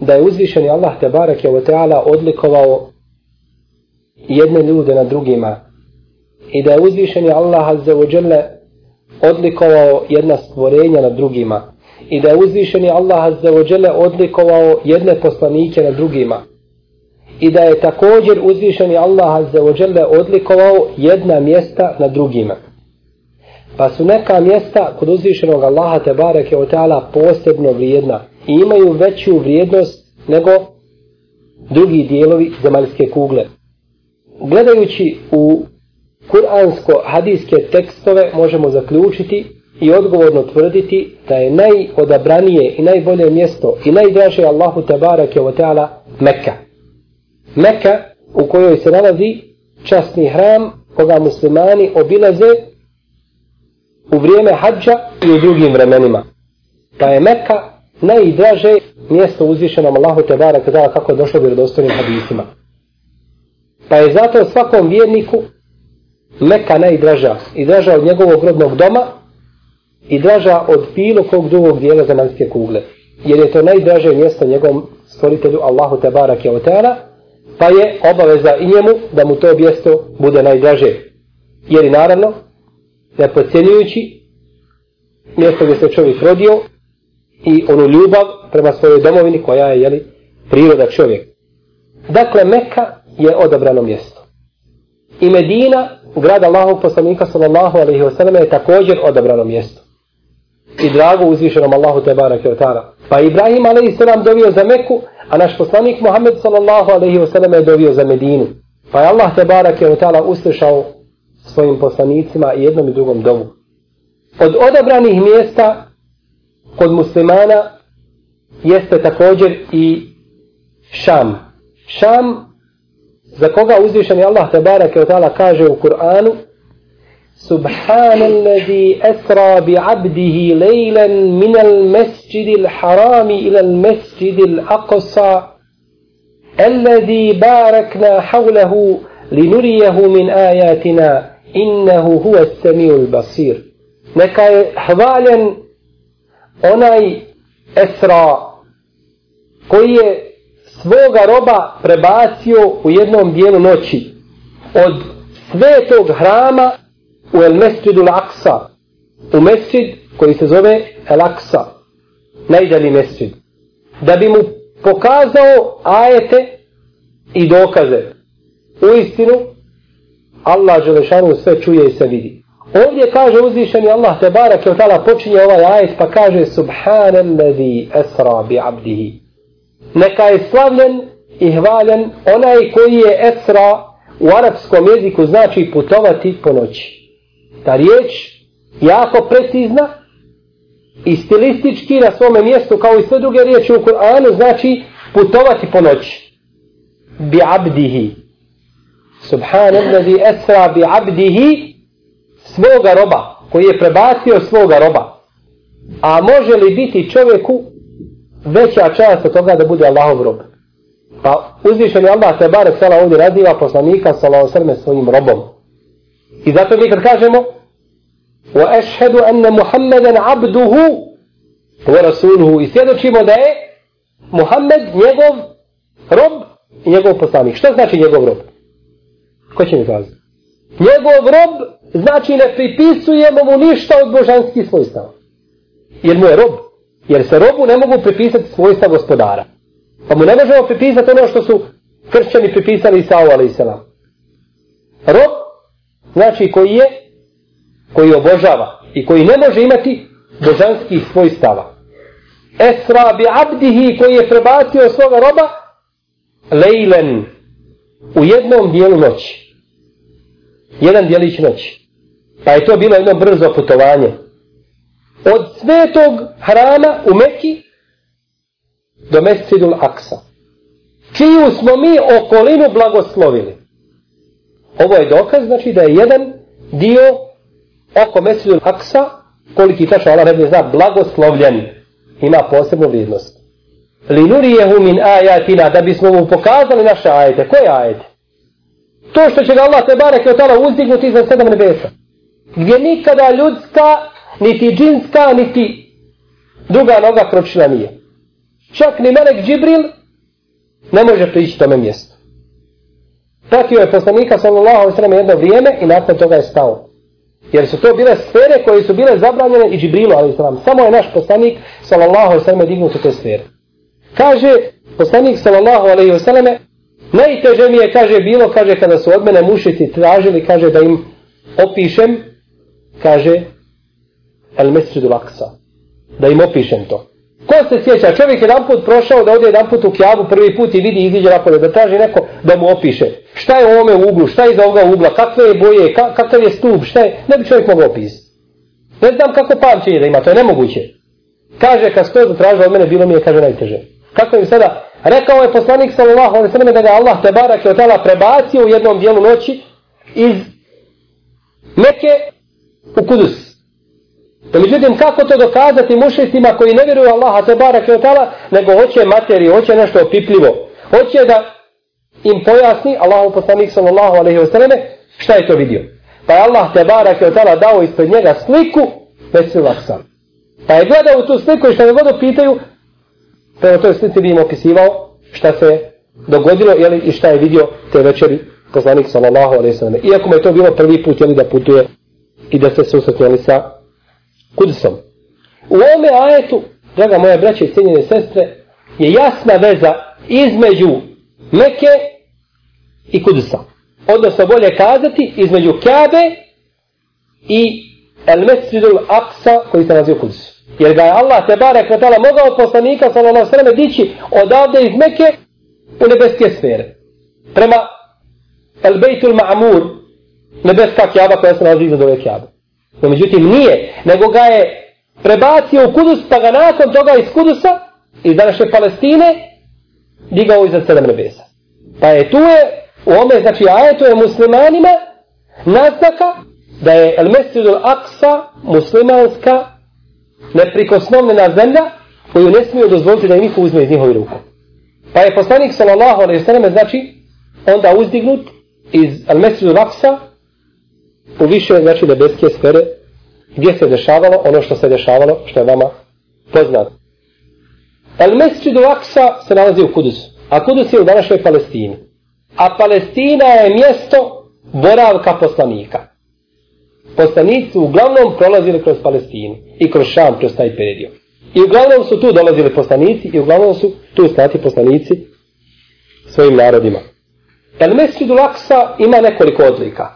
da je uzvišeni Allah te barek je ta'ala odlikovao jedne ljude na drugima i da je uzvišeni Allah azza wa odlikovao jedna stvorenja na drugima i da je uzvišeni Allah azza wa odlikovao jedne poslanike na drugima i da je također uzvišeni Allah azza wa odlikovao jedna mjesta na drugima. Pa su neka mjesta kod uzvišenog Allaha te barek je ta'ala posebno vrijedna i imaju veću vrijednost nego drugi dijelovi zemaljske kugle. Gledajući u kuransko-hadijske tekstove možemo zaključiti i odgovorno tvrditi da je najodabranije i najbolje mjesto i najdraže Allahu tabarake wa Teala Mekka. Mekka u kojoj se nalazi časni hram koga muslimani obilaze u vrijeme hađa i u drugim vremenima. Pa je Mekka najdraže mjesto uzvišenom Allahu te barek kako je došlo vjerodostojnim hadisima. Pa je zato svakom vjerniku Meka najdraža i draža od njegovog rodnog doma i draža od bilo kog drugog dijela zemaljske kugle. Jer je to najdraže mjesto njegovom stvoritelju Allahu te barek je oteala, pa je obaveza i njemu da mu to mjesto bude najdraže. Jer i naravno, ne podcjenjujući mjesto gdje se čovjek rodio, i onu ljubav prema svojoj domovini koja je jeli, priroda čovjek. Dakle, Mekka je odabrano mjesto. I Medina, grad Allahov poslanika sallallahu alaihi wasallam je također odabrano mjesto. I drago uzvišenom Allahu te barak je Pa Ibrahim alaihi sallam dovio za Meku, a naš poslanik Muhammed sallallahu alaihi wasallam je dovio za Medinu. Pa je Allah te barak je uslišao svojim poslanicima i jednom i drugom domu. Od odabranih mjesta kod muslimana jeste također i Šam. Šam za koga uzvišeni Allah tabaraka wa ta'ala kaže u Kur'anu سبحان الذي أسرى بعبده ليلا من المسجد الحرام إلى المسجد الأقصى الذي باركنا حوله لنريه من آياتنا إنه هو السميع البصير نكا حضالا onaj Esra koji je svoga roba prebacio u jednom dijelu noći od svetog hrama u El Mesjidu Al-Aqsa u mesjid koji se zove Al-Aqsa najdalji mesjid da bi mu pokazao ajete i dokaze. U istinu Allah Želešanu sve čuje i se vidi. Ovdje kaže uzvišeni Allah te barak je tala počinje ovaj ajet pa kaže Subhanan ladhi esra bi abdihi. Neka je slavljen i hvaljen onaj koji je esra u arapskom jeziku znači putovati po noći. Ta riječ jako precizna i stilistički na svome mjestu kao i sve druge riječi u Kur'anu znači putovati po noći. Bi abdihi. Subhanan ladhi esra bi abdihi svoga roba, koji je prebacio svoga roba. A može li biti čovjeku veća čast od toga da bude Allahov rob? Pa uzvišen je Allah te barek sala ovdje raziva poslanika sallahu sallam svojim robom. I zato mi kad kažemo wa أَنَّ مُحَمَّدًا عَبْدُهُ abduhu wa rasuluhu i svjedočimo da je Muhammed njegov rob i njegov poslanik. Što znači njegov rob? Ko će mi kazati? Njegov rob znači ne pripisujemo mu ništa od božanskih svojstava. Jer mu je rob. Jer se robu ne mogu pripisati svojstva gospodara. Pa mu ne možemo pripisati ono što su kršćani pripisali Isao a.s. Rob znači koji je koji obožava i koji ne može imati božanskih svojstava. Esra bi abdihi koji je prebacio svoga roba lejlen u jednom dijelu noći. Jedan dijelić noći. Pa je to bilo jedno brzo putovanje. Od svetog hrama u Meki do Mesidul Aksa. Čiju smo mi okolinu blagoslovili. Ovo je dokaz, znači da je jedan dio oko Mesidul Aksa, koliki tačno Allah ne zna, blagoslovljen. Ima posebnu vrijednost. Linurijehu min ajatina, da bismo mu pokazali naše ajete. Koje ajete? To što će ga Allah te barek od tala uzdignuti iznad sedam nebesa. Gdje nikada ljudska, niti džinska, niti druga noga kročila nije čak ni Melek Džibril ne može prići tome mjestu. Pratio je poslanika sallallahu alaihi sallam jedno vrijeme i nakon toga je stao. Jer su to bile sfere koje su bile zabranjene i Džibrilu alaihi sallam. Samo je naš poslanik sallallahu alaihi sallam dignut u te sfere. Kaže poslanik sallallahu alaihi sallam najteže mi je kaže bilo kaže kada su od mene mušici tražili kaže da im opišem kaže el mesridu laksa da im opišem to. Ko se sjeća? Čovjek je jedan put prošao da ode jedan put u kjavu prvi put i vidi iziđe napolje da traži neko da mu opiše. Šta je u ovome uglu? Šta je iza ovoga ugla? Kakve je boje? Ka, kakav je stup? Šta je? Ne bi čovjek mogao opisati. Ne znam kako pamćenje da ima, to je nemoguće. Kaže, kad sto da traži od mene, bilo mi je, kaže, najteže. Kako im sada? Rekao je poslanik sallallahu alaihi sallam da ga Allah te barak je od prebacio u jednom dijelu noći iz Meke u Kudus. No, međutim, kako to dokazati mušicima koji ne vjeruju Allaha te barak od tala, nego hoće materiju, hoće nešto opipljivo. Hoće da im pojasni, Allahu poslanik sallallahu alaihi wa sallam, šta je to vidio. Pa je Allah te barak od tala dao ispred njega sliku, već se. Pa je gledao u tu sliku i što ne god pitaju, prema toj slici bi im opisivao šta se dogodilo jeli, i šta je vidio te večeri poslanik sallallahu alaihi wa sallam. Iako mu je to bilo prvi put jeli, da putuje i da se susretnjeli sa Kudsom. U ovome ajetu, draga moja braća i cijenjene sestre, je jasna veza između Meke i Kudusa. Odnosno bolje kazati između Kabe i El Mesridul Aksa koji se naziva Kudusu. Jer ga je Allah te bare kratala mogao poslanika sallallahu sallam dići odavde iz Meke u nebeske sfere. Prema El Bejtul Ma'mur nebeska kjaba koja se nalazi iznad ove kjabe. No međutim nije, nego ga je prebacio u Kudus, pa ga nakon toga iz Kudusa, iz današnje Palestine, digao iznad sedam nebesa. Pa je tu je, u ome, znači ajetu je muslimanima naznaka da je El Mesjidul Aksa muslimanska neprikosnovljena zemlja koju ne smiju dozvoliti da niko uzme iz njihovi ruku. Pa je poslanik sallallahu alaihi sallam znači onda uzdignut iz El Mesjidul Aksa u više znači nebeske sfere gdje se dešavalo ono što se dešavalo što je vama poznato. El Mesčidu Aksa se nalazi u Kudusu, a Kudus je u današnjoj Palestini. A Palestina je mjesto boravka poslanika. Poslanici uglavnom prolazili kroz Palestinu i kroz Šam, kroz taj period. I uglavnom su tu dolazili poslanici i uglavnom su tu stati poslanici svojim narodima. El Mesčidu Aksa ima nekoliko odlika.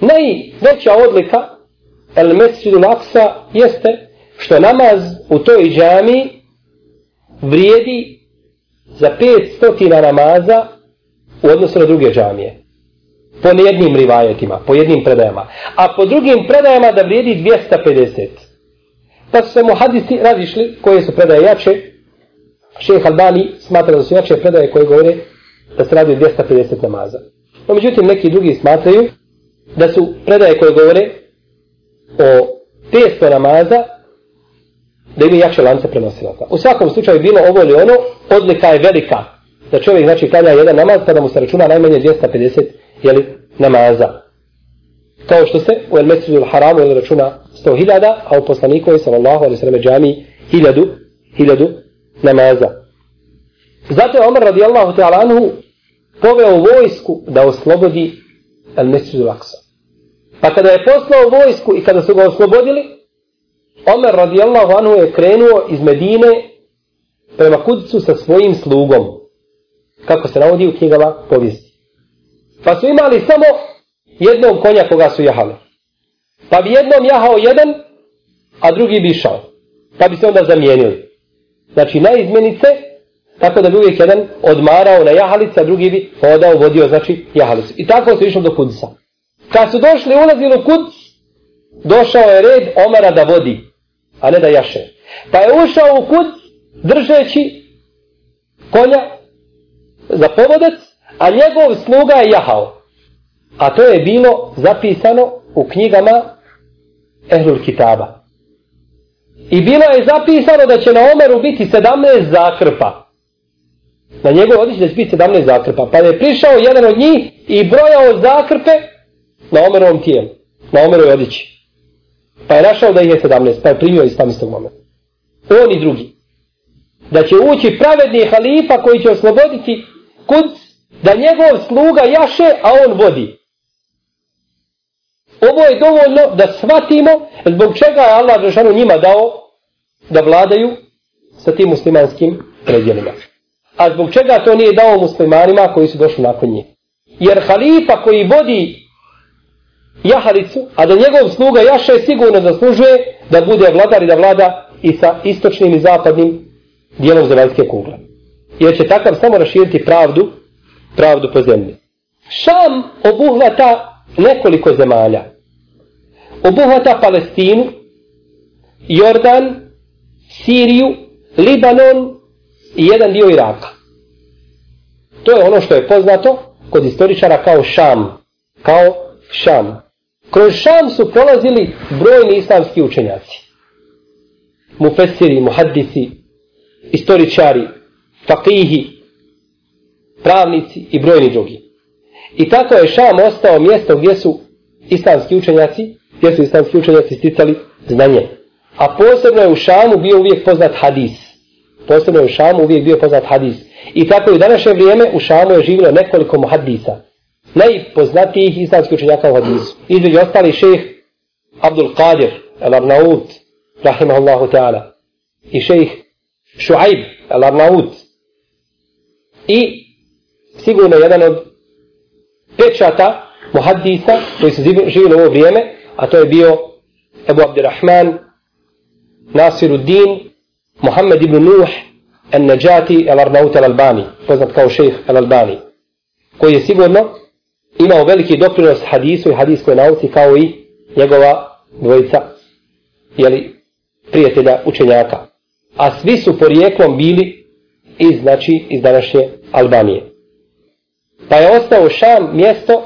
Najveća odlika El Mesjidu Laksa jeste što namaz u toj džami vrijedi za 500 namaza u odnosu na druge džamije. Po jednim rivajetima, po jednim predajama. A po drugim predajama da vrijedi 250. Pa su se mu hadisi razišli koje su predaje jače. Šeheh Albani smatra da su jače predaje koje govore da se radi 250 namaza. No, međutim, neki drugi smatraju da su predaje koje govore o testo namaza da imaju jače lance prenosilaca. U svakom slučaju bilo ovo ili ono, odlika je velika. da čovjek znači klanja jedan namaz, tada mu se računa najmanje 250 jeli, namaza. Kao što se u El Mesudu Haramu jeli, računa 100.000, a u poslanikovi sallallahu alaihi sallam džami 1000, 1000 namaza. Zato je Omar radijallahu ta'ala anhu poveo vojsku da oslobodi El Mesudu Aksa. Pa kada je poslao vojsku i kada su ga oslobodili, Omer radijallahu anhu je krenuo iz Medine prema kudicu sa svojim slugom. Kako se navodi u knjigama povijesti. Pa su imali samo jednog konja koga su jahali. Pa bi jednom jahao jedan, a drugi bi išao. Pa bi se onda zamijenili. Znači na izmenice, tako da bi uvijek jedan odmarao na jahalice, a drugi bi hodao, vodio, znači jahalicu. I tako se išlo do Kudsa. Kad su došli, ulazili u Kuds, došao je red Omara da vodi, a ne da jaše. Pa je ušao u Kuds, držeći konja za povodac, a njegov sluga je jahao. A to je bilo zapisano u knjigama Ehlul Kitaba. I bilo je zapisano da će na Omeru biti 17 zakrpa. Na njegov odići da će biti 17 zakrpa. Pa je prišao jedan od njih i brojao zakrpe na Omerovom tijelu. Na Omerovoj odići. Pa je našao da ih je 17. Pa je primio islam iz tog momenta. On i drugi da će ući pravedni halifa koji će osloboditi kud da njegov sluga jaše, a on vodi. Ovo je dovoljno da shvatimo zbog čega je Allah Žešanu njima dao da vladaju sa tim muslimanskim predjelima. A zbog čega to nije dao muslimanima koji su došli nakon njih. Jer halifa koji vodi jahalicu, a da njegov sluga jaše sigurno zaslužuje da bude vladar i da vlada i sa istočnim i zapadnim dijelom zemaljske kugle. Jer će takav samo raširiti pravdu, pravdu po zemlji. Šam obuhvata nekoliko zemalja. Obuhvata Palestinu, Jordan, Siriju, Libanon i jedan dio Iraka. To je ono što je poznato kod istoričara kao Šam. Kao Šam. Kroz Šam su prolazili brojni islamski učenjaci. Mufesiri, muhaddisi, istoričari, fakihi, pravnici i brojni drugi. I tako je Šam ostao mjesto gdje su islamski učenjaci, gdje su islamski učenjaci sticali znanje. A posebno je u Šamu bio uvijek poznat hadis. Posebno je u Šamu uvijek bio poznat hadis. I tako i u današnje vrijeme u Šamu je živilo nekoliko muhadisa. Najpoznatijih islamskih učenjaka u hadisu. Između ostali šejh Abdul Qadir, al-Arnaut, rahimahullahu ta'ala. I šejh Šuaib, al-Arnaut. I sigurno jedan od pečata muhaddisa koji su živjeli u ovo vrijeme, a to je bio Ebu Abdirrahman, Nasiruddin, Muhammed ibn Nuh, An-Najati al-Arnaut al-Albani, poznat kao šejh al-Albani, koji je sigurno imao veliki doprinos hadisu i hadiskoj nauci kao i njegova dvojica jeli, prijatelja učenjaka a svi su porijeklom bili iz, znači, iz današnje Albanije. Pa je ostao Šam mjesto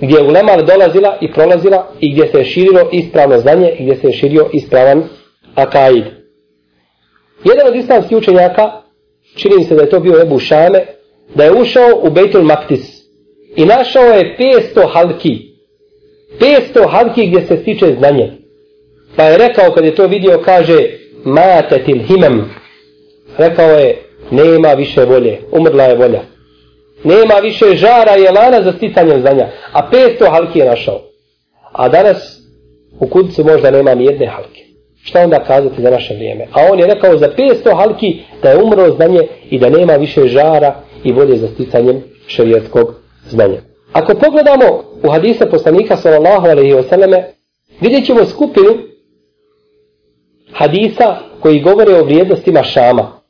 gdje je ulema dolazila i prolazila i gdje se je širilo ispravno znanje i gdje se je širio ispravan akaid. Jedan od islamskih učenjaka, čini se da je to bio Ebu Šame, da je ušao u Bejtul Maktis i našao je 500 halki. 500 halki gdje se stiče znanje. Pa je rekao kad je to vidio, kaže, matetil himem. Rekao je nema više volje umrla je volja. Nema više žara i elana za sticanje znanja. A 500 halki je našao. A danas u kudicu možda nema ni jedne halke šta onda kazati za naše vrijeme a on je rekao za 500 halki da je umro znanje i da nema više žara i volje za sticanjem šarijetskog znanja ako pogledamo u hadise poslanika sallallahu alaihi wasallam vidjet ćemo skupinu hadisa koji govore o vrijednostima Šama,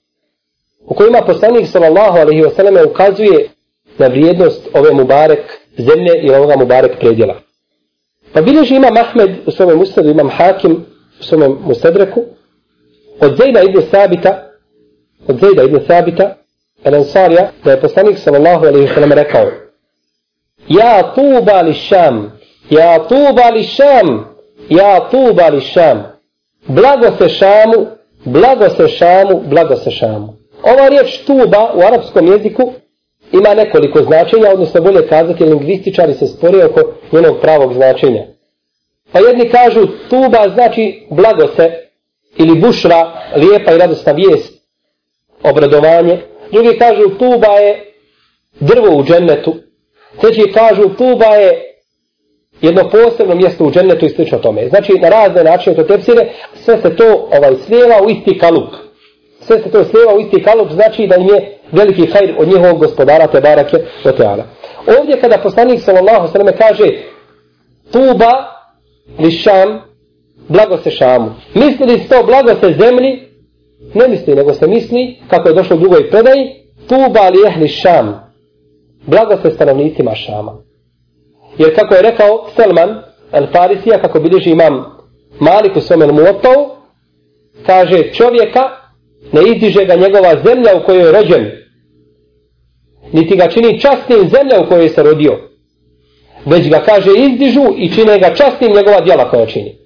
u kojima poslanik sallallahu alaihi wasallam ukazuje na vrijednost ove Mubarek zemlje i ovoga Mubarek predjela. Pa bilježi imam Ahmed u svome musnadu, imam Hakim u svome mustadreku, od Zejda ibn Sabita, od Zejda ibn Sabita, el Ansarija, da je poslanik sallallahu alaihi wasallam rekao, Ja tuba li šam, ja tuba li šam, ja tuba li šam, blago se šamu, blago se šamu, blago se šamu. Ova riječ tuba u arapskom jeziku ima nekoliko značenja, odnosno bolje kazati, lingvističari se spore oko njenog pravog značenja. Pa jedni kažu tuba znači blago se ili bušra, lijepa i radosna vijest, obradovanje. Drugi kažu tuba je drvo u džennetu. Treći kažu tuba je jedno posebno mjesto u džennetu i slično tome. Znači na razne načine to tepsire, sve se to ovaj slijeva u isti kalup. Sve se to slijeva u isti kalup, znači da im je veliki hajr od njihovog gospodara te barake o teala. Ovdje kada poslanik sallallahu sallam kaže tuba li šam, blago se šamu. Misli li to blago se zemlji? Ne misli, nego se misli, kako je došlo u drugoj predaji, tuba li ehli šam, blago se stanovnicima šama. Jer kako je rekao Selman, El Farisija, kako bilježi imam Malik u svome Muotau, kaže čovjeka ne izdiže ga njegova zemlja u kojoj je rođen, niti ga čini častnim zemlja u kojoj se rodio, već ga kaže izdižu i čine ga častim njegova djela koja čini.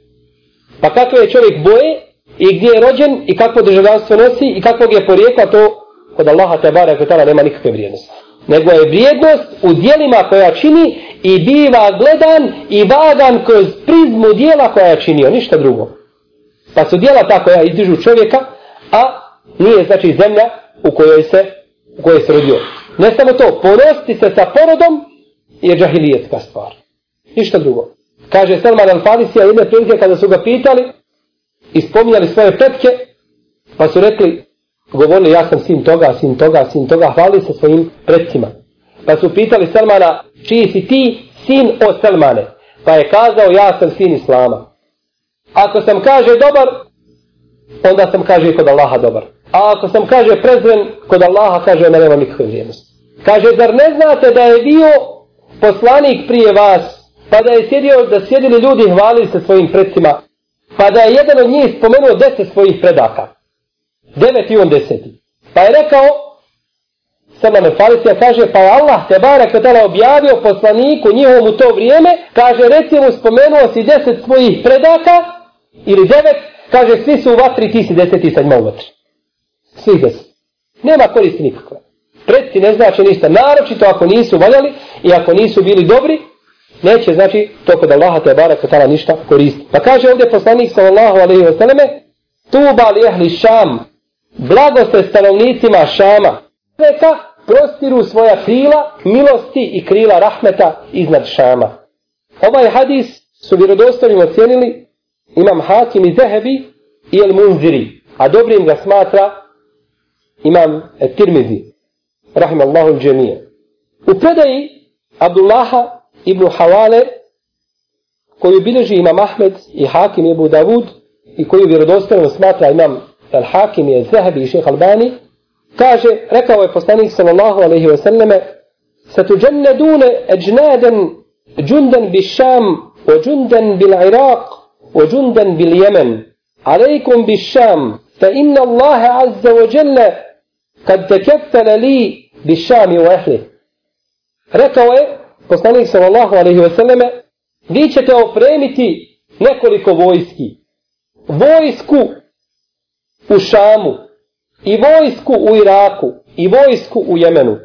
Pa kako je čovjek boje i gdje je rođen i kakvo državljanstvo nosi i kakvog je porijekla, to kod Allaha te barek kod nema nikakve vrijednosti. Nego je vrijednost u dijelima koja čini i biva gledan i vagan kroz prizmu dijela koja je činio, ništa drugo. Pa su dijela ta koja izdižu čovjeka, a nije znači zemlja u kojoj se, u kojoj se rodio. Ne samo to, ponosti se sa porodom je džahilijetska stvar. Ništa drugo. Kaže Salman al-Farisija jedne prilike kada su ga pitali i spominjali svoje petke, pa su rekli, govorili ja sam sin toga, sin toga, sin toga, hvali se svojim predcima. Pa su pitali Salmana, čiji si ti sin od Salmane? Pa je kazao, ja sam sin Islama. Ako sam kaže dobar, onda sam kaže kod Allaha dobar. A ako sam kaže prezren, kod Allaha kaže ne nema nikakve vrijednosti. Kaže, zar ne znate da je bio poslanik prije vas, pa da je sjedio, da sjedili ljudi hvalili se svojim predsima, pa da je jedan od njih spomenuo deset svojih predaka. Devet i on deseti. Pa je rekao, Sada me Falisija kaže, pa Allah te barak kada objavio poslaniku njihovom u to vrijeme, kaže, recimo spomenuo si deset svojih predaka, ili devet, kaže, svi su u vatri, ti si deseti sad ima u vatri. Svi deset. Nema koristi nikakve. Predci ne znači ništa. Naročito ako nisu valjali i ako nisu bili dobri, neće znači to kod Allaha te bara tala ništa koristi. Pa kaže ovdje poslanik sallallahu alaihi wa sallame, tuba li ehli šam, blagoste stanovnicima šama, neka prostiru svoja krila milosti i krila rahmeta iznad šama. Ovaj hadis su vjerodostojnim ocijenili imam Hakim i Zehebi i El Munziri, a dobrim ga smatra imam Tirmizi rahimallahu al-džemije. U predaji Abdullaha ibn Hawale, koju bileži imam Ahmed i Hakim Ebu Davud, i koju vjerodostavno smatra imam al-Hakim je Zahabi i šeha Albani, kaže, rekao je poslanik sallallahu alaihi wa sallame, ستجندون أجنادا جندا بالشام وجندا بالعراق وجندا باليمن عليكم بالشام فإن الله عز وجل قد تكفل لي bi šami u ehli. Rekao je, poslanik sallallahu alaihi ve selleme, vi ćete opremiti nekoliko vojski. Vojsku u Šamu, i vojsku u Iraku, i vojsku u Jemenu.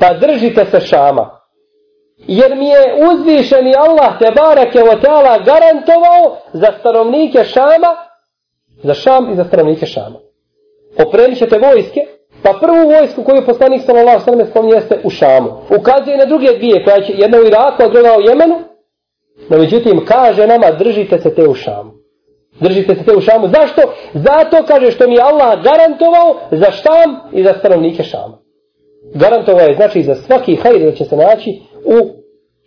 Pa držite se Šama. Jer mi je uzvišeni Allah te barake o teala garantovao za stanovnike Šama, za Šam i za stanovnike Šama. Opremit ćete vojske, Pa prvu vojsku koju poslanik sallallahu alejhi ve sellem spominje jeste u Šamu. Ukazuje na druge dvije, koja će jedna u Iraku, a druga u Jemenu. No međutim kaže nama držite se te u Šamu. Držite se te u Šamu. Zašto? Zato kaže što mi je Allah garantovao za Šam i za stanovnike Šama. Garantovao je znači za svaki hajr da će se naći u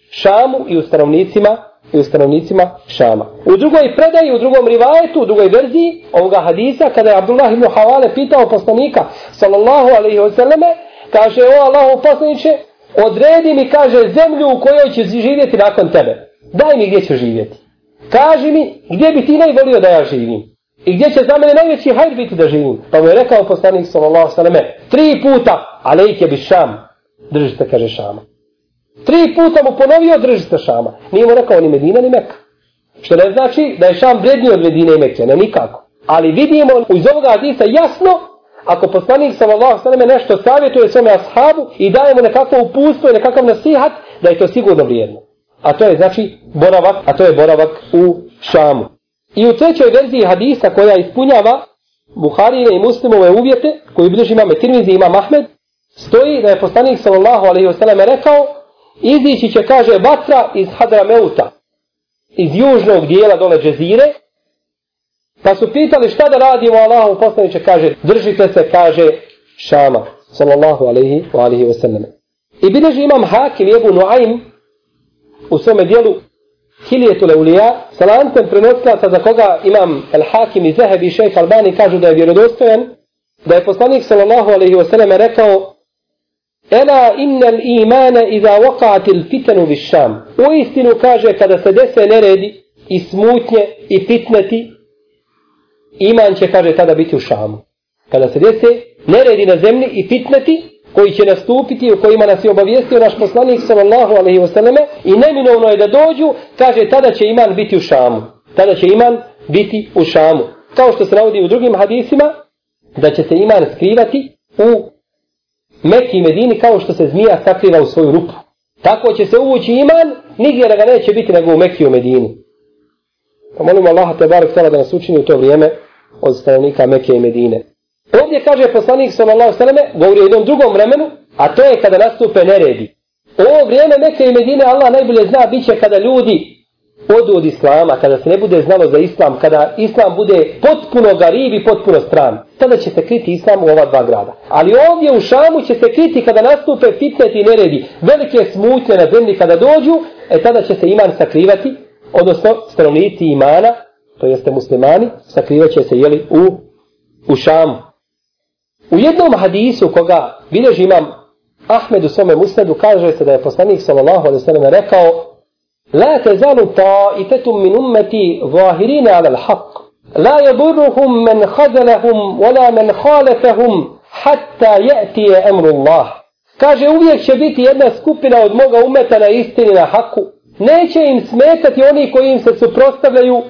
Šamu i u stanovnicima i u stanovnicima Šama. U drugoj predaji, u drugom rivajetu, u drugoj verziji ovoga hadisa, kada je Abdullah ibn Havale pitao poslanika, sallallahu alaihi wasallame, kaže, o Allahu poslaniće, odredi mi, kaže, zemlju u kojoj će živjeti nakon tebe. Daj mi gdje će živjeti. Kaži mi, gdje bi ti najvolio da ja živim. I gdje će za mene najveći hajr biti da živim. Pa mu je rekao poslanik, sallallahu alaihi wasallame, tri puta, alejke bi šam. Držite, kaže, šama. Tri puta mu ponovio drži se Šama. Nije mu rekao ni Medina ni Meka. Što ne znači da je Šam vredniji od Medine i Mekke. Ne nikako. Ali vidimo iz ovoga hadisa jasno ako poslanik sallallahu alejhi ve nešto savjetuje svome ashabu i daje mu nekakvo upustvo i nekakav nasihat, da je to sigurno vrijedno. A to je znači boravak, a to je boravak u Šamu. I u trećoj verziji hadisa koja ispunjava Buharine i Muslimove uvjete, koji bilježi imame Tirmizi i imam Ahmed, stoji da je poslanik sallallahu alejhi ve sellem rekao izići će kaže vatra iz Hadrameuta iz južnog dijela dole džezire pa su pitali šta da radimo Allahu poslanice kaže držite se kaže Šama sallallahu alaihi wa alihi wa sellem i bilježi imam Hakim i Ebu u svome dijelu Hiljetu Leulija, sa lancem prenoslaca za koga imam El Hakim i Zehebi i Šejh Albani kažu da je vjerodostojan, da je poslanik sallallahu alaihi wa sallam rekao Ela innel imana iza waqa'atil fitanu bis sham. U istinu kaže kada se dese neredi i smutnje i fitneti iman će kaže tada biti u Šamu. Kada se dese neredi na zemlji i fitneti koji će nastupiti u kojima nas je obavijestio naš poslanik sallallahu alaihi ve i neminovno je da dođu, kaže tada će iman biti u Šamu. Tada će iman biti u Šamu. Kao što se navodi u drugim hadisima da će se iman skrivati u Mekki i Medini kao što se zmija sakriva u svoju rupu. Tako će se uvući iman, nigdje da ga neće biti nego u Mekki i u Medini. Pa molimo Allaha te barek da nas učini u to vrijeme od stanovnika Mekke i Medine. Ovdje kaže poslanik sallallahu alejhi ve govori o jednom drugom vremenu, a to je kada nastupe neredi. Ovo vrijeme Mekke i Medine Allah najbolje zna biće kada ljudi odu od Islama, kada se ne bude znalo za Islam, kada Islam bude potpuno garib i potpuno stran, tada će se kriti Islam u ova dva grada. Ali ovdje u Šamu će se kriti kada nastupe fitnet i neredi, velike smutnje na zemlji kada dođu, e tada će se iman sakrivati, odnosno stanovnici imana, to jeste muslimani, sakrivat će se jeli, u, u Šamu. U jednom hadisu koga bilježi imam Ahmed u svome musnedu kaže se da je poslanik sallallahu alaihi sallam rekao لا تزال طائفة من أمتي ظاهرين على الحق لا يضرهم من خذلهم ولا من خالفهم حتى يأتي أمر الله kaže uvijek će biti jedna skupina od moga umeta na istini na haku neće im smetati oni koji im se suprostavljaju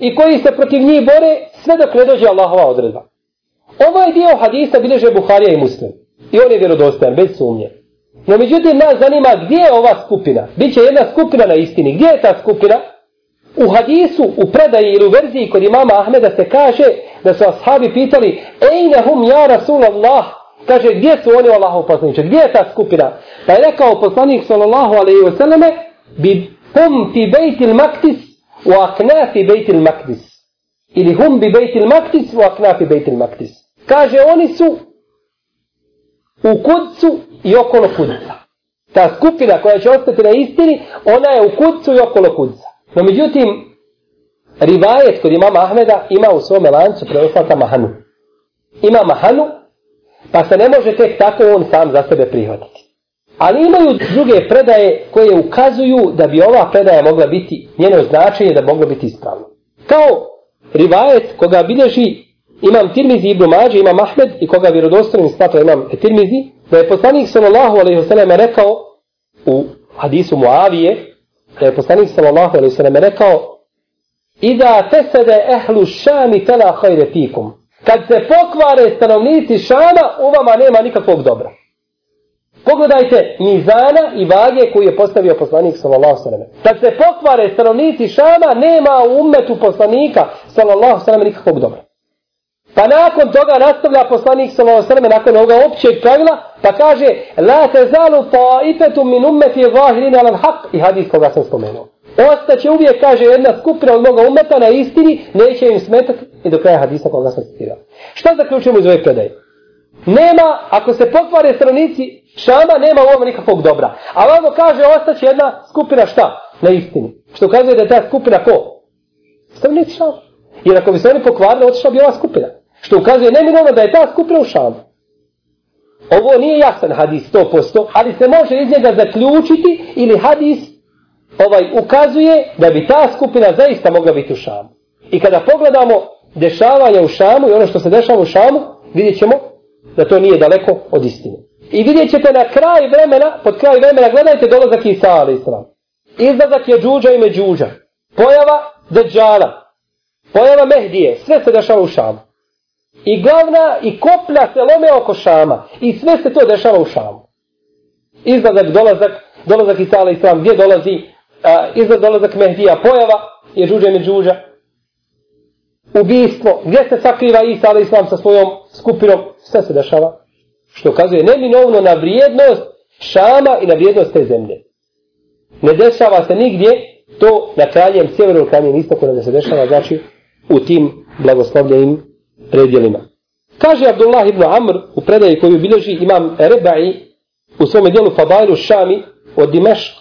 i koji se protiv njih bore sve dok ne dođe Allahova odredba ovaj dio hadisa bileže Buharija i Muslim i on je vjerodostojan bez sumnje No međutim nas zanima gdje je ova skupina. Biće jedna skupina na istini. Gdje je ta skupina? U hadisu, u predaji ili u verziji kod imama Ahmeda se kaže da su ashabi pitali Ejne hum ja Rasulallah Kaže gdje su oni Allahu poslaniče? Gdje je ta skupina? Pa je rekao poslanik sallallahu alaihi wa sallame bi hum fi bejtil maktis u aknafi bejtil maktis. Ili hum bi bejtil maktis u aknafi bejtil maktis. Kaže oni su u kudcu i okolo kudca. Ta skupina koja će ostati na istini, ona je u kudcu i okolo kudca. No međutim, rivajet kod imama Ahmeda ima u svome lancu preoslata Mahanu. Ima Mahanu, pa se ne može tek tako on sam za sebe prihvatiti. Ali imaju druge predaje koje ukazuju da bi ova predaja mogla biti, njeno značenje da moglo biti ispravno. Kao rivajet koga bilježi imam Tirmizi ibn Mađe, imam Ahmed i koga vjerodostavim smatra imam Tirmizi, da je poslanik sallallahu alaihi wasallam rekao u hadisu Muavije, da je poslanik sallallahu alaihi wasallam rekao Ida tesede ehlu šami tela hajre fikum. Kad se pokvare stanovnici šama, u vama nema nikakvog dobra. Pogledajte mizana i vage koji je postavio poslanik sallallahu sallam. Kad se pokvare stanovnici šama, nema u umetu poslanika sallallahu sallam nikakvog dobra. Pa nakon toga nastavlja poslanik sallallahu alejhi ve nakon ovoga općeg pravila, pa kaže la tazalu ta'ifatu min ummati zahirin ala al-haq i hadis koga sam spomenuo. Ostaće uvijek, kaže, jedna skupina od moga umeta na istini, neće im smetati i do kraja hadisa koga sam citirao. Šta zaključujemo iz ove predaje? Nema, ako se pokvare stranici šama, nema u ovom nikakvog dobra. A vamo kaže, ostaće jedna skupina šta? Na istini. Što kaže da je ta skupina ko? Stranici šama. Jer ako bi se oni pokvarili, otišla bi ova skupina. Što ukazuje neminovno da je ta skupina u šamu. Ovo nije jasan hadis 100%, ali se može iz njega zaključiti ili hadis ovaj ukazuje da bi ta skupina zaista mogla biti u šamu. I kada pogledamo dešavanja u šamu i ono što se dešava u šamu, vidjet ćemo da to nije daleko od istine. I vidjet ćete na kraj vremena, pod kraj vremena, gledajte dolazak Isa ali islam. Izlazak je džuđa i međuđa. Pojava Dejjala. Pojava Mehdije. Sve se dešava u šamu. I glavna i koplja se lome oko Šama. I sve se to dešava u Šamu. Izlazak, dolazak, dolazak Isa alaih sallam, gdje dolazi, a, izlaz, dolazak Mehdija, pojava je džuđe međuđa. Ubijstvo, gdje se sakriva Isa alaih sallam sa svojom skupinom, sve se dešava. Što kazuje neminovno na vrijednost Šama i na vrijednost te zemlje. Ne dešava se nigdje to na kraljem sjeveru kraljem istoku da se dešava, znači u tim blagoslovljenim predjelima. Kaže Abdullah ibn Amr u predaji koju bilježi imam Rebai u svome dijelu Fadailu Šami od Dimešk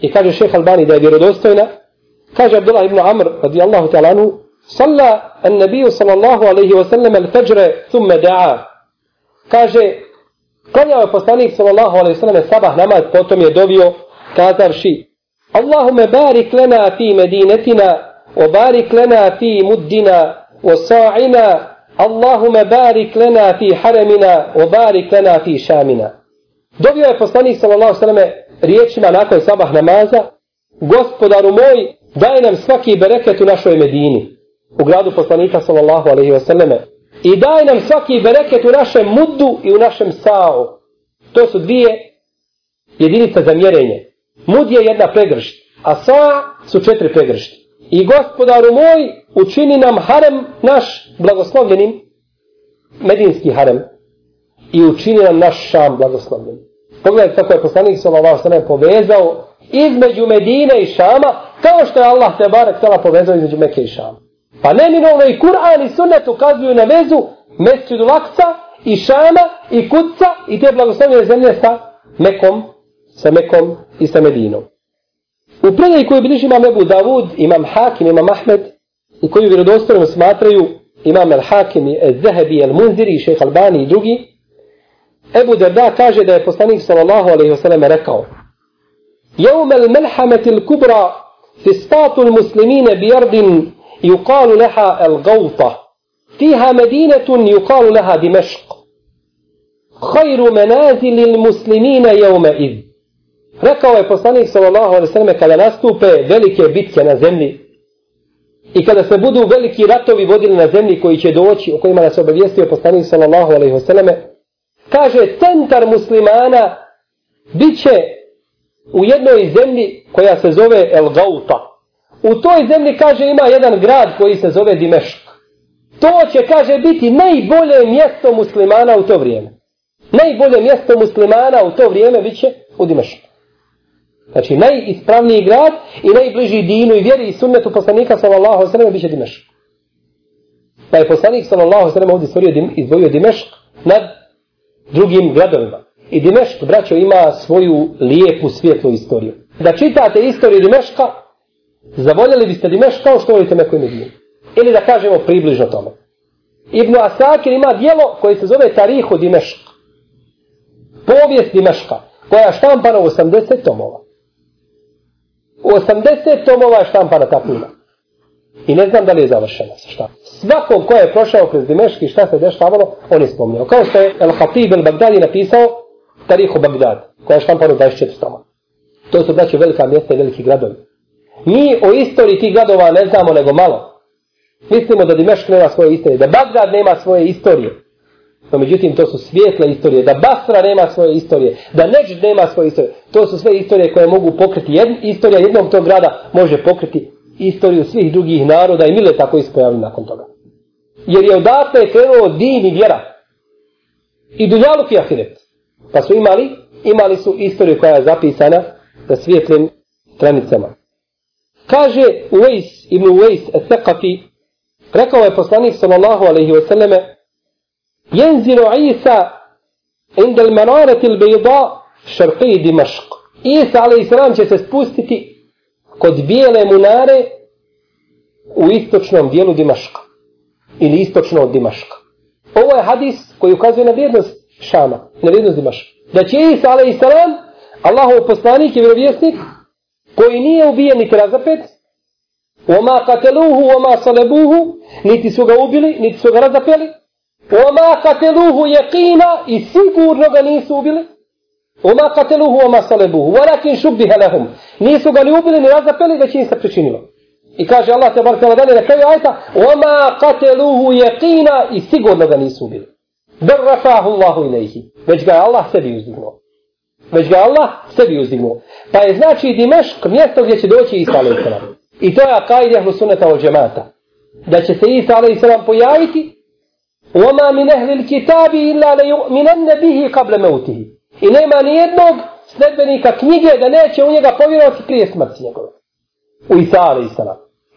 i kaže šeh Albani da je vjerodostojna kaže Abdullah ibn Amr radijallahu ta'ala anhu salla an nabiju sallallahu alaihi wa sallam al fajre thumme da'a kaže klanjao je poslanik sallallahu alaihi wa sallam sabah namaz potom je dovio kazavši Allahume barik lena fi medinetina barik lena fi muddina sa'ina Allahume barik lena fi haramina o barik lena fi šamina Dovio je poslanik sallallahu sallam riječima nakon sabah namaza Gospodaru moj, daj nam svaki bereket u našoj Medini, u gradu poslanika sallallahu alaihi wa sallame. I daj nam svaki bereket u našem muddu i u našem sao. To su dvije jedinice za mjerenje. Mud je jedna pregršt, a sa su četiri pregršti. I gospodaru moj, učini nam harem naš blagoslovljenim, medinski harem, i učini nam naš šam blagoslovljenim. Pogledajte kako je poslanik sallallahu alejhi ve povezao između Medine i Šama, kao što je Allah te barek tela povezao između Mekke i Šama. Pa neminovno i Kur'an i Sunnet ukazuju na vezu Mesčidu Laksa i Šama i Kutca i te blagoslovljene zemlje sa Mekom, sa Mekom i sa Medinom. U predaji koju biliš imam Ebu Davud, imam Hakim, imam Ahmed i koju vjerodostojno smatraju imam El Hakim, El Zehebi, El Munziri, Šeha Albani i drugi, Ebu Derda kaže da je poslanik sallallahu alaihi wa sallam rekao يوم الملحمة الكبرى فسطاط المسلمين بيرض يقال لها الغوطة فيها مدينة يقال لها دمشق خير منازل المسلمين يومئذ Rekao je poslanik sallallahu alejhi ve selleme kada nastupe velike bitke na zemlji i kada se budu veliki ratovi vodili na zemlji koji će doći, o kojima nas obavijestio poslanik sallallahu alejhi ve selleme, kaže centar muslimana biće u jednoj zemlji koja se zove El Gauta. U toj zemlji, kaže, ima jedan grad koji se zove Dimešk. To će, kaže, biti najbolje mjesto muslimana u to vrijeme. Najbolje mjesto muslimana u to vrijeme bit će u Dimešku. Znači, najispravniji grad i najbliži dinu i vjeri i sunnetu poslanika sallallahu sallam bit će Dimešk. Pa je poslanik sallallahu sallam ovdje stvorio, izdvojio Dimešk nad drugim gradovima. I Dimešk, braćo, ima svoju lijepu, svijetlu istoriju. Da čitate istoriju Dimeška, zavoljeli biste Dimešk kao što volite Meku i Medinu. Ili da kažemo približno tome. Ibn Asakir ima dijelo koje se zove Tarihu Dimešk. Povijest Dimeška, koja je štampana u 80 tomova. 80 tomova je štampana ta knjiga. I ne znam da li je završena sa šta. Svakom ko je prošao kroz Dimeški šta se dešavalo, on je spomnio. Kao što je El Hatib El Bagdadi napisao Tarihu Bagdad, koja je štampana 24 toma. To su znači velika mjesta i veliki gradovi. Mi o istoriji tih gradova ne znamo nego malo. Mislimo da Dimešk nema svoje istorije, da Bagdad nema svoje istorije. No međutim, to su svijetle istorije, da Basra nema svoje istorije, da Neđd nema svoje istorije. To su sve istorije koje mogu pokriti. Jed, istorija jednog tog grada može pokriti istoriju svih drugih naroda i mileta koji se pojavili nakon toga. Jer je odatle krenuo din i vjera. I dunjaluk i ahiret. Pa su imali, imali su istoriju koja je zapisana na svijetlim stranicama. Kaže Uwais ibn Uwais al-Thaqafi, rekao je poslanik sallallahu alaihi wasallame, ينزل عيسى Isa inda al-manarati al-bayda šarqi Dimašk. Isa alaihi će se spustiti kod bijele munare u istočnom dijelu Dimaška. Ili istočno od Dimaška. Ovo je hadis koji ukazuje na vrijednost Šama, na vrijednost Dimaška. Da će Isa, a.s. salam, Allahov poslanik i vjerovjesnik, koji nije ubijen niti razapet, Oma kateluhu, oma salebuhu, niti su ga ubili, niti su ga razapeli. Oma kateluhu je kina i sigurno ga nisu ubili. Oma kateluhu oma salebuhu. Varakin šubdi helehum. Nisu ga ni ubili ni razapeli već im se pričinilo. I kaže Allah te bar kala na kraju ajta. Oma kateluhu je kina i sigurno ga nisu ubili. Bar rafahu Allahu ilaihi. Već ga je Allah sebi uzdignuo. Već ga Allah sebi uzdignuo. Pa je znači Dimešk mjesto gdje će doći Isa alaih I to je akajdi ahlu sunnata od džemata. Da će se Isa alaih pojaviti وَمَا مِنْ أَهْلِ الْكِتَابِ إِلَّا لَيُؤْمِنَنَّ بِهِ قَبْلَ مَوْتِهِ I nema ni jednog sledbenika knjige da neće u njega povjerovati prije smrti njegove. U Isa a.s.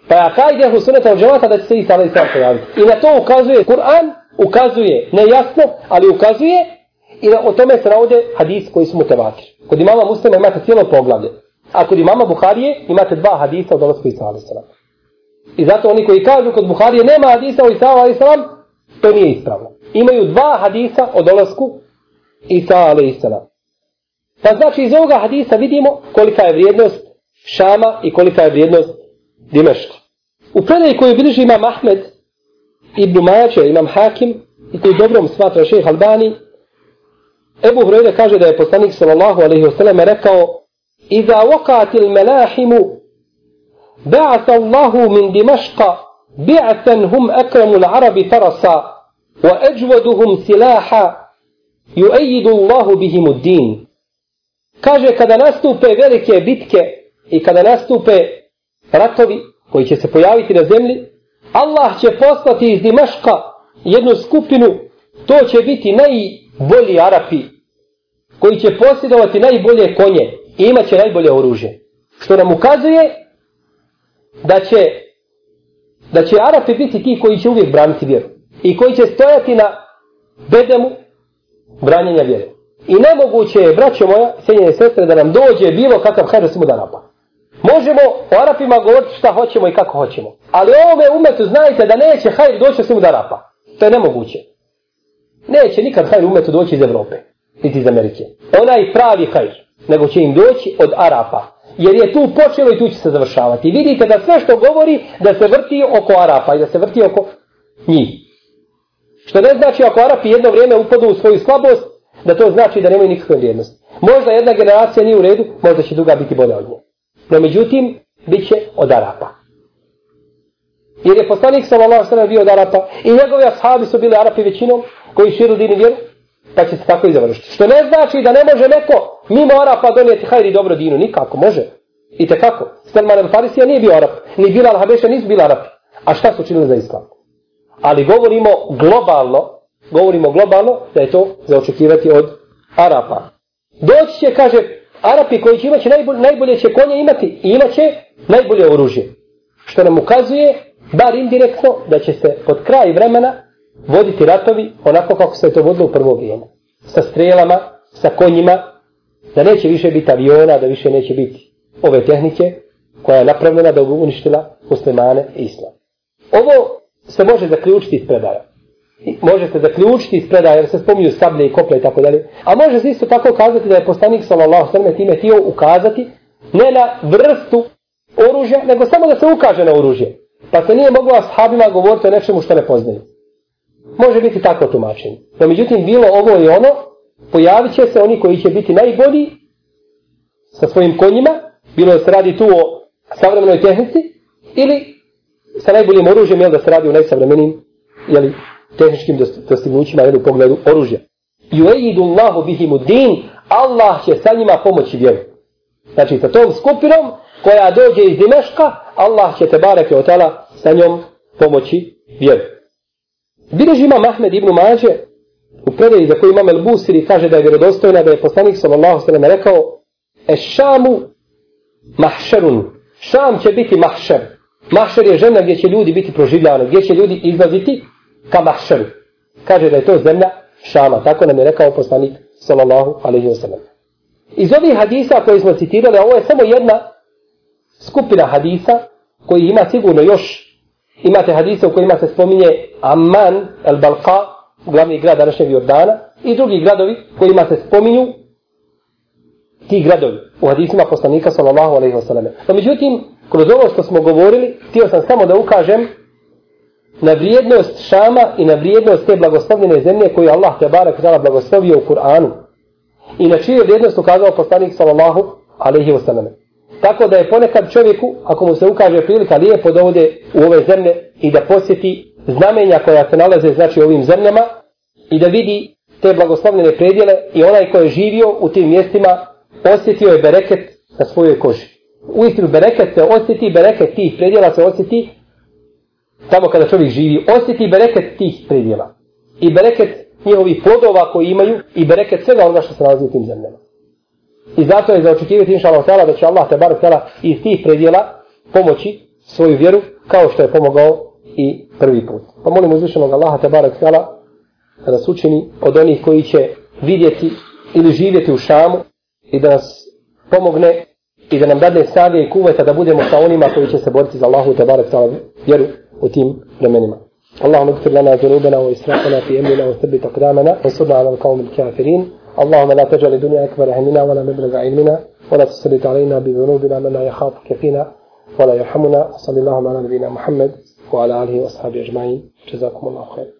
Pa je akajd ahlu sunnata od džemata da će se Isa a.s. pojaviti. I na to ukazuje Kur'an, ukazuje, ne jasno, ali ukazuje I o tome se navode hadis koji su mutevatir. Kod imama muslima imate cijelo poglavlje. A kod imama Buharije imate dva hadisa od dolazku Isa a.s. I zato oni koji kažu kod Buharije nema hadisa o Isa a.s. to nije ispravno. Imaju dva hadisa o dolazku Isa a.s. Pa znači iz ovoga hadisa vidimo kolika je vrijednost Šama i kolika je vrijednost Dimeška. U predaji koju bilježi imam Ahmed, Ibn Mađe, imam Hakim, i koji dobrom smatra šeheh Albani, Ebu Hrvede kaže da je poslanik sallallahu alaihi wa sallam rekao Iza wakatil melahimu ba'ata Allahu min Dimeška bi'atan hum akramu العرب فرسا wa ajwaduhum يؤيد yu'ayidu Allahu الدين din. Kaže kada nastupe velike bitke i kada nastupe ratovi koji će se pojaviti na zemlji, Allah će poslati iz Dimaška jednu skupinu, to će biti najbolji Arapi, koji će posjedovati najbolje konje i imat će najbolje oružje. Što nam ukazuje da će da će Arapi biti ti koji će uvijek braniti vjeru. I koji će stojati na bedemu branjenja vjeru. I nemoguće je, braćo moja, sjenjene sestre, da nam dođe bilo kakav hajr da da Arapa. Možemo o Arapima govoriti šta hoćemo i kako hoćemo. Ali ovome umetu znajte da neće hajr doći svemu da Arapa. To je nemoguće. Neće nikad hajr umetu doći iz Evrope niti iz Amerike. Onaj pravi hajr, nego će im doći od Arapa. Jer je tu počelo i tu će se završavati. Vidite da sve što govori, da se vrti oko Arapa i da se vrti oko njih. Što ne znači ako Arapi jedno vrijeme upadu u svoju slabost, da to znači da nemaju nikakve vrijednosti. Možda jedna generacija nije u redu, možda će druga biti bolja od nje. No međutim, bit će od Arapa. Jer je poslanik sallallahu alejhi ve sellem bio od Arapa i njegovi ashabi su bili Arapi većinom koji širu dini vjeru pa će se tako i završiti. Što ne znači da ne može neko mimo Arapa donijeti hajri dobro dinu, nikako, može. I te kako? Salman al-Farisija nije bio Arap, ni Bilal Habeša nisu bili Arapi. A šta su činili za islam? Ali govorimo globalno, govorimo globalno da je to za očekivati od Arapa. Doći će, kaže, Arapi koji će imati najbolje, najbolje će konje imati i imat će najbolje oružje. Što nam ukazuje, bar indirektno, da će se pod kraj vremena voditi ratovi onako kako se je to vodilo u prvo vrijeme. Sa strelama, sa konjima, da neće više biti aviona, da više neće biti ove tehnike koja je napravljena da uništila muslimane i islam. Ovo se može zaključiti iz predaja. Može se zaključiti iz predaja jer se spominju sablje i kople i tako dalje. A može se isto tako kazati da je poslanik sallallahu sallam time htio ukazati ne na vrstu oružja, nego samo da se ukaže na oružje. Pa se nije moglo ashabima govoriti o nečemu što ne poznaju. Može biti tako tumačenje. No međutim, bilo ovo i ono, pojavit će se oni koji će biti najbolji sa svojim konjima, bilo da se radi tu o savremenoj tehnici, ili sa najboljim oružjem, jel da se radi o najsavremenim jeli, tehničkim dostignućima jel, u pogledu oružja. I Allahu bihimu din, Allah će sa njima pomoći vjeru. Znači, sa tom skupinom koja dođe iz Dimeška, Allah će te bareke otala sa njom pomoći vjeru. Bileži imam Ahmed ibn Mađe u predaji za koju imam El Busiri kaže da je vjerodostojna da je poslanik sallallahu sallam rekao E šamu mahšerun. Šam će biti mahšer. Mahšer je žena gdje će ljudi biti proživljani, gdje će ljudi izlaziti ka mahšeru. Kaže da je to zemlja šama. Tako nam je rekao poslanik sallallahu alaihi wa sallam. Iz ovih hadisa koje smo citirali, ovo je samo jedna skupina hadisa koji ima sigurno još Imate hadise u kojima se spominje Amman el-Balqa, glavni grad današnjeg Jordana, i drugi gradovi kojima se spominju ti gradovi u hadisima poslanika sallallahu alaihi wa sallam. No, međutim, kroz ovo što smo govorili, htio sam samo da ukažem na vrijednost Šama i na vrijednost te blagoslovljene zemlje koju Allah te barak dala blagoslovio u Kur'anu. I na čiju vrijednost ukazao poslanik sallallahu alaihi wa sallam. Tako da je ponekad čovjeku, ako mu se ukaže prilika lijepo da ode u ove zemlje i da posjeti znamenja koja se nalaze znači u ovim zemljama i da vidi te blagoslovljene predjele i onaj ko je živio u tim mjestima osjetio je bereket na svojoj koži. U istinu bereket se osjeti, bereket tih predjela se osjeti tamo kada čovjek živi, osjeti bereket tih predjela. I bereket njihovih plodova koji imaju i bereket svega onoga što se nalazi u tim zemljama. I zato je za očekivati inša Allah da će Allah te bar iz tih predjela pomoći svoju vjeru kao što je pomogao i prvi put. Pa molim uzvišenog Allaha te barek tala da nas učini od onih koji će vidjeti ili živjeti u Šamu i da nas pomogne i da nam dadne snage i kuveta da budemo sa onima koji će se boriti za Allahu te barek tala vjeru u tim vremenima. اللهم اغفر لنا ذنوبنا وإسرافنا في أمرنا وثبت أقدامنا وانصرنا على القوم الكافرين اللهم لا تجعل الدنيا أكبر همنا ولا مبلغ علمنا ولا تسلط علينا بذنوبنا من لا يخافك فينا ولا يرحمنا. صلى الله على نبينا محمد وعلى آله وأصحابه أجمعين. جزاكم الله خير.